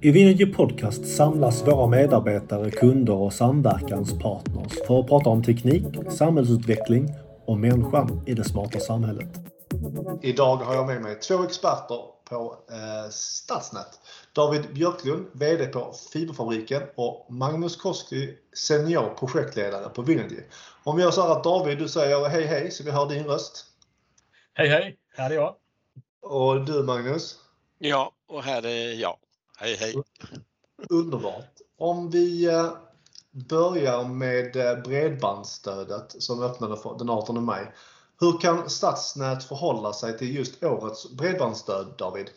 I Vinergy Podcast samlas våra medarbetare, kunder och samverkanspartners för att prata om teknik, samhällsutveckling och människan i det smarta samhället. Idag har jag med mig två experter på eh, Stadsnät. David Björklund, VD på Fiberfabriken och Magnus Koski, senior projektledare på Vinergy. Om vi gör så här att David, du säger hej hej så vi hör din röst. Hej hej, här är jag. Och du Magnus? Ja, och här är jag. Hej hej! Underbart! Om vi eh, börjar med eh, bredbandsstödet som öppnade den 18 maj. Hur kan Stadsnät förhålla sig till just årets bredbandsstöd, David?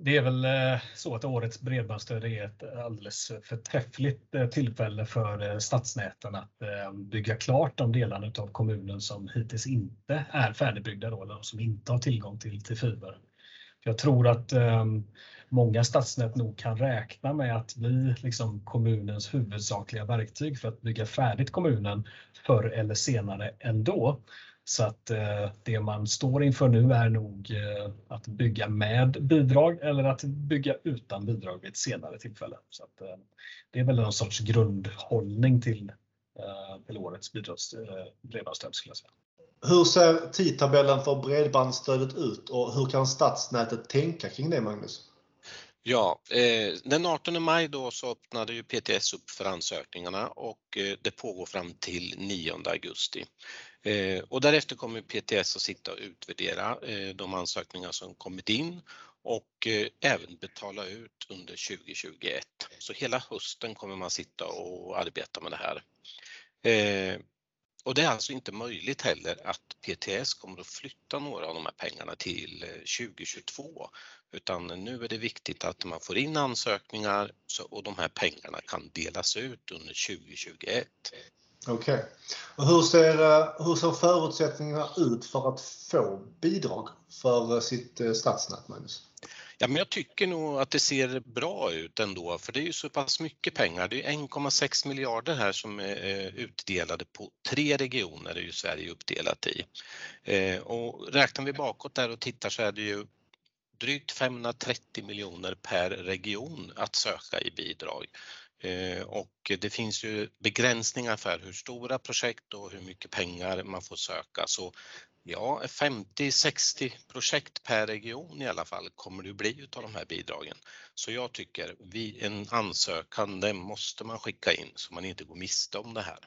Det är väl eh, så att årets bredbandsstöd är ett alldeles förträffligt tillfälle för stadsnäten att bygga klart de delarna av kommunen som hittills inte är färdigbyggda då, eller som inte har tillgång till, till fiber. Jag tror att ehm, många stadsnät nog kan räkna med att bli liksom kommunens huvudsakliga verktyg för att bygga färdigt kommunen förr eller senare ändå. Så att eh, det man står inför nu är nog eh, att bygga med bidrag eller att bygga utan bidrag vid ett senare tillfälle. Så att, eh, det är väl någon sorts grundhållning till, eh, till årets bidrags, eh, bredbandsstöd skulle jag säga. Hur ser tidtabellen för bredbandsstödet ut och hur kan stadsnätet tänka kring det Magnus? Ja, eh, den 18 maj då så öppnade ju PTS upp för ansökningarna och eh, det pågår fram till 9 augusti. Eh, och därefter kommer PTS att sitta och utvärdera eh, de ansökningar som kommit in och eh, även betala ut under 2021. Så hela hösten kommer man sitta och arbeta med det här. Eh, och det är alltså inte möjligt heller att PTS kommer att flytta några av de här pengarna till eh, 2022 utan nu är det viktigt att man får in ansökningar och de här pengarna kan delas ut under 2021. Okej. Okay. Och hur, ser, eh, hur ser förutsättningarna ut för att få bidrag för eh, sitt stadsnät, Magnus? Ja, men jag tycker nog att det ser bra ut ändå, för det är ju så pass mycket pengar. Det är 1,6 miljarder här som är utdelade på tre regioner, det är ju Sverige uppdelat i. Eh, och räknar vi bakåt där och tittar så är det ju drygt 530 miljoner per region att söka i bidrag. Eh, och det finns ju begränsningar för hur stora projekt och hur mycket pengar man får söka. Så ja, 50-60 projekt per region i alla fall kommer det bli utav de här bidragen. Så jag tycker vi, en ansökan, den måste man skicka in så man inte går miste om det här.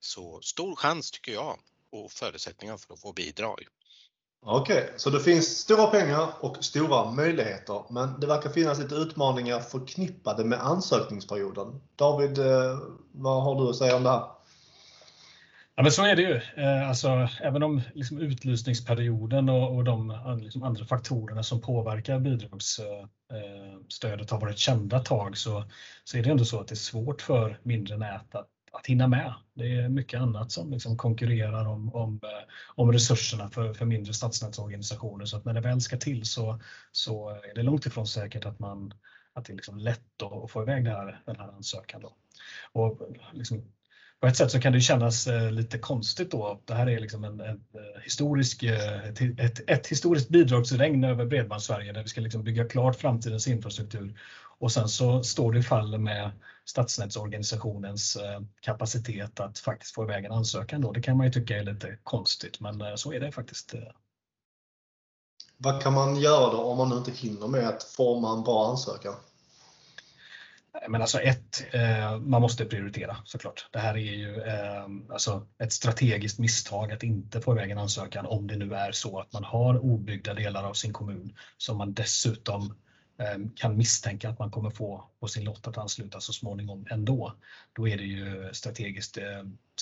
Så stor chans tycker jag och förutsättningar för att få bidrag. Okej, okay, så det finns stora pengar och stora möjligheter, men det verkar finnas lite utmaningar förknippade med ansökningsperioden. David, eh, vad har du att säga om det här? Ja, men så är det ju. Eh, alltså, även om liksom utlysningsperioden och, och de liksom andra faktorerna som påverkar bidragsstödet eh, eh, har varit kända ett tag så, så är det ändå så att det är svårt för mindre nät att att hinna med. Det är mycket annat som liksom konkurrerar om, om, om resurserna för, för mindre stadsnätsorganisationer. Så att när det väl ska till så, så är det långt ifrån säkert att, man, att det är liksom lätt att få iväg det här, den här ansökan. Då. Och liksom, på ett sätt så kan det kännas eh, lite konstigt då. Det här är liksom en, en eh, historisk, eh, ett, ett, ett, historiskt bidragsregn över Bredbandssverige där vi ska liksom bygga klart framtidens infrastruktur och sen så står det i fall med stadsnätsorganisationens kapacitet att faktiskt få iväg en ansökan. Då. Det kan man ju tycka är lite konstigt, men så är det faktiskt. Vad kan man göra då om man nu inte hinner med att forma en bra ansökan? Men alltså ett, eh, man måste prioritera såklart. Det här är ju eh, alltså ett strategiskt misstag att inte få iväg en ansökan om det nu är så att man har obyggda delar av sin kommun som man dessutom Eh, kan misstänka att man kommer få på sin lott att ansluta så småningom ändå, då är det ju strategiskt eh,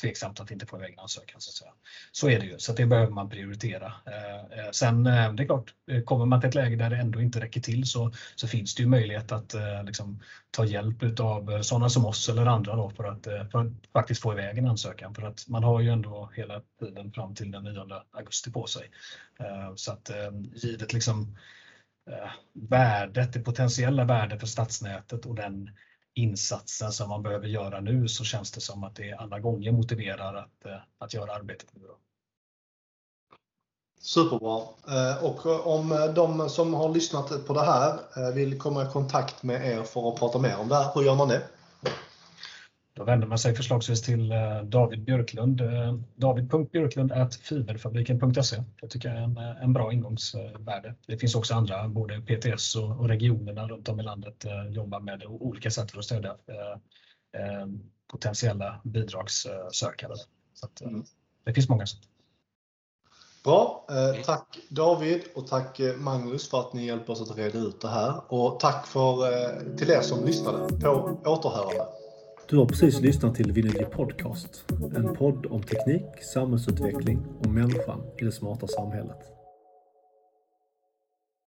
tveksamt att inte få iväg en ansökan. Så, att säga. så är det ju, så det behöver man prioritera. Eh, sen det är klart, kommer man till ett läge där det ändå inte räcker till så, så finns det ju möjlighet att liksom, ta hjälp av sådana som oss eller andra då för, att, för att faktiskt få iväg en ansökan. För att man har ju ändå hela tiden fram till den 9 augusti på sig. Så att givet liksom Eh, värdet, det potentiella värdet för stadsnätet och den insatsen som man behöver göra nu så känns det som att det alla gånger motiverar att, eh, att göra arbetet nu. Superbra. Eh, och om de som har lyssnat på det här vill komma i kontakt med er för att prata mer om det här, hur gör man det? Då vänder man sig förslagsvis till eh, David Björklund. David.björklund.fiberfabriken.se. Det tycker jag är en, en bra ingångsvärde. Det finns också andra, både PTS och, och regionerna runt om i landet jobbar med olika sätt för att stödja potentiella bidragssökare. Så att, mm. Det finns många sätt. Bra. Eh, tack David och tack eh, Magnus för att ni hjälper oss att reda ut det här. Och tack för, eh, till er som lyssnade. På återhörande. Du har precis lyssnat till Vinergy Podcast. En podd om teknik, samhällsutveckling och människan i det smarta samhället.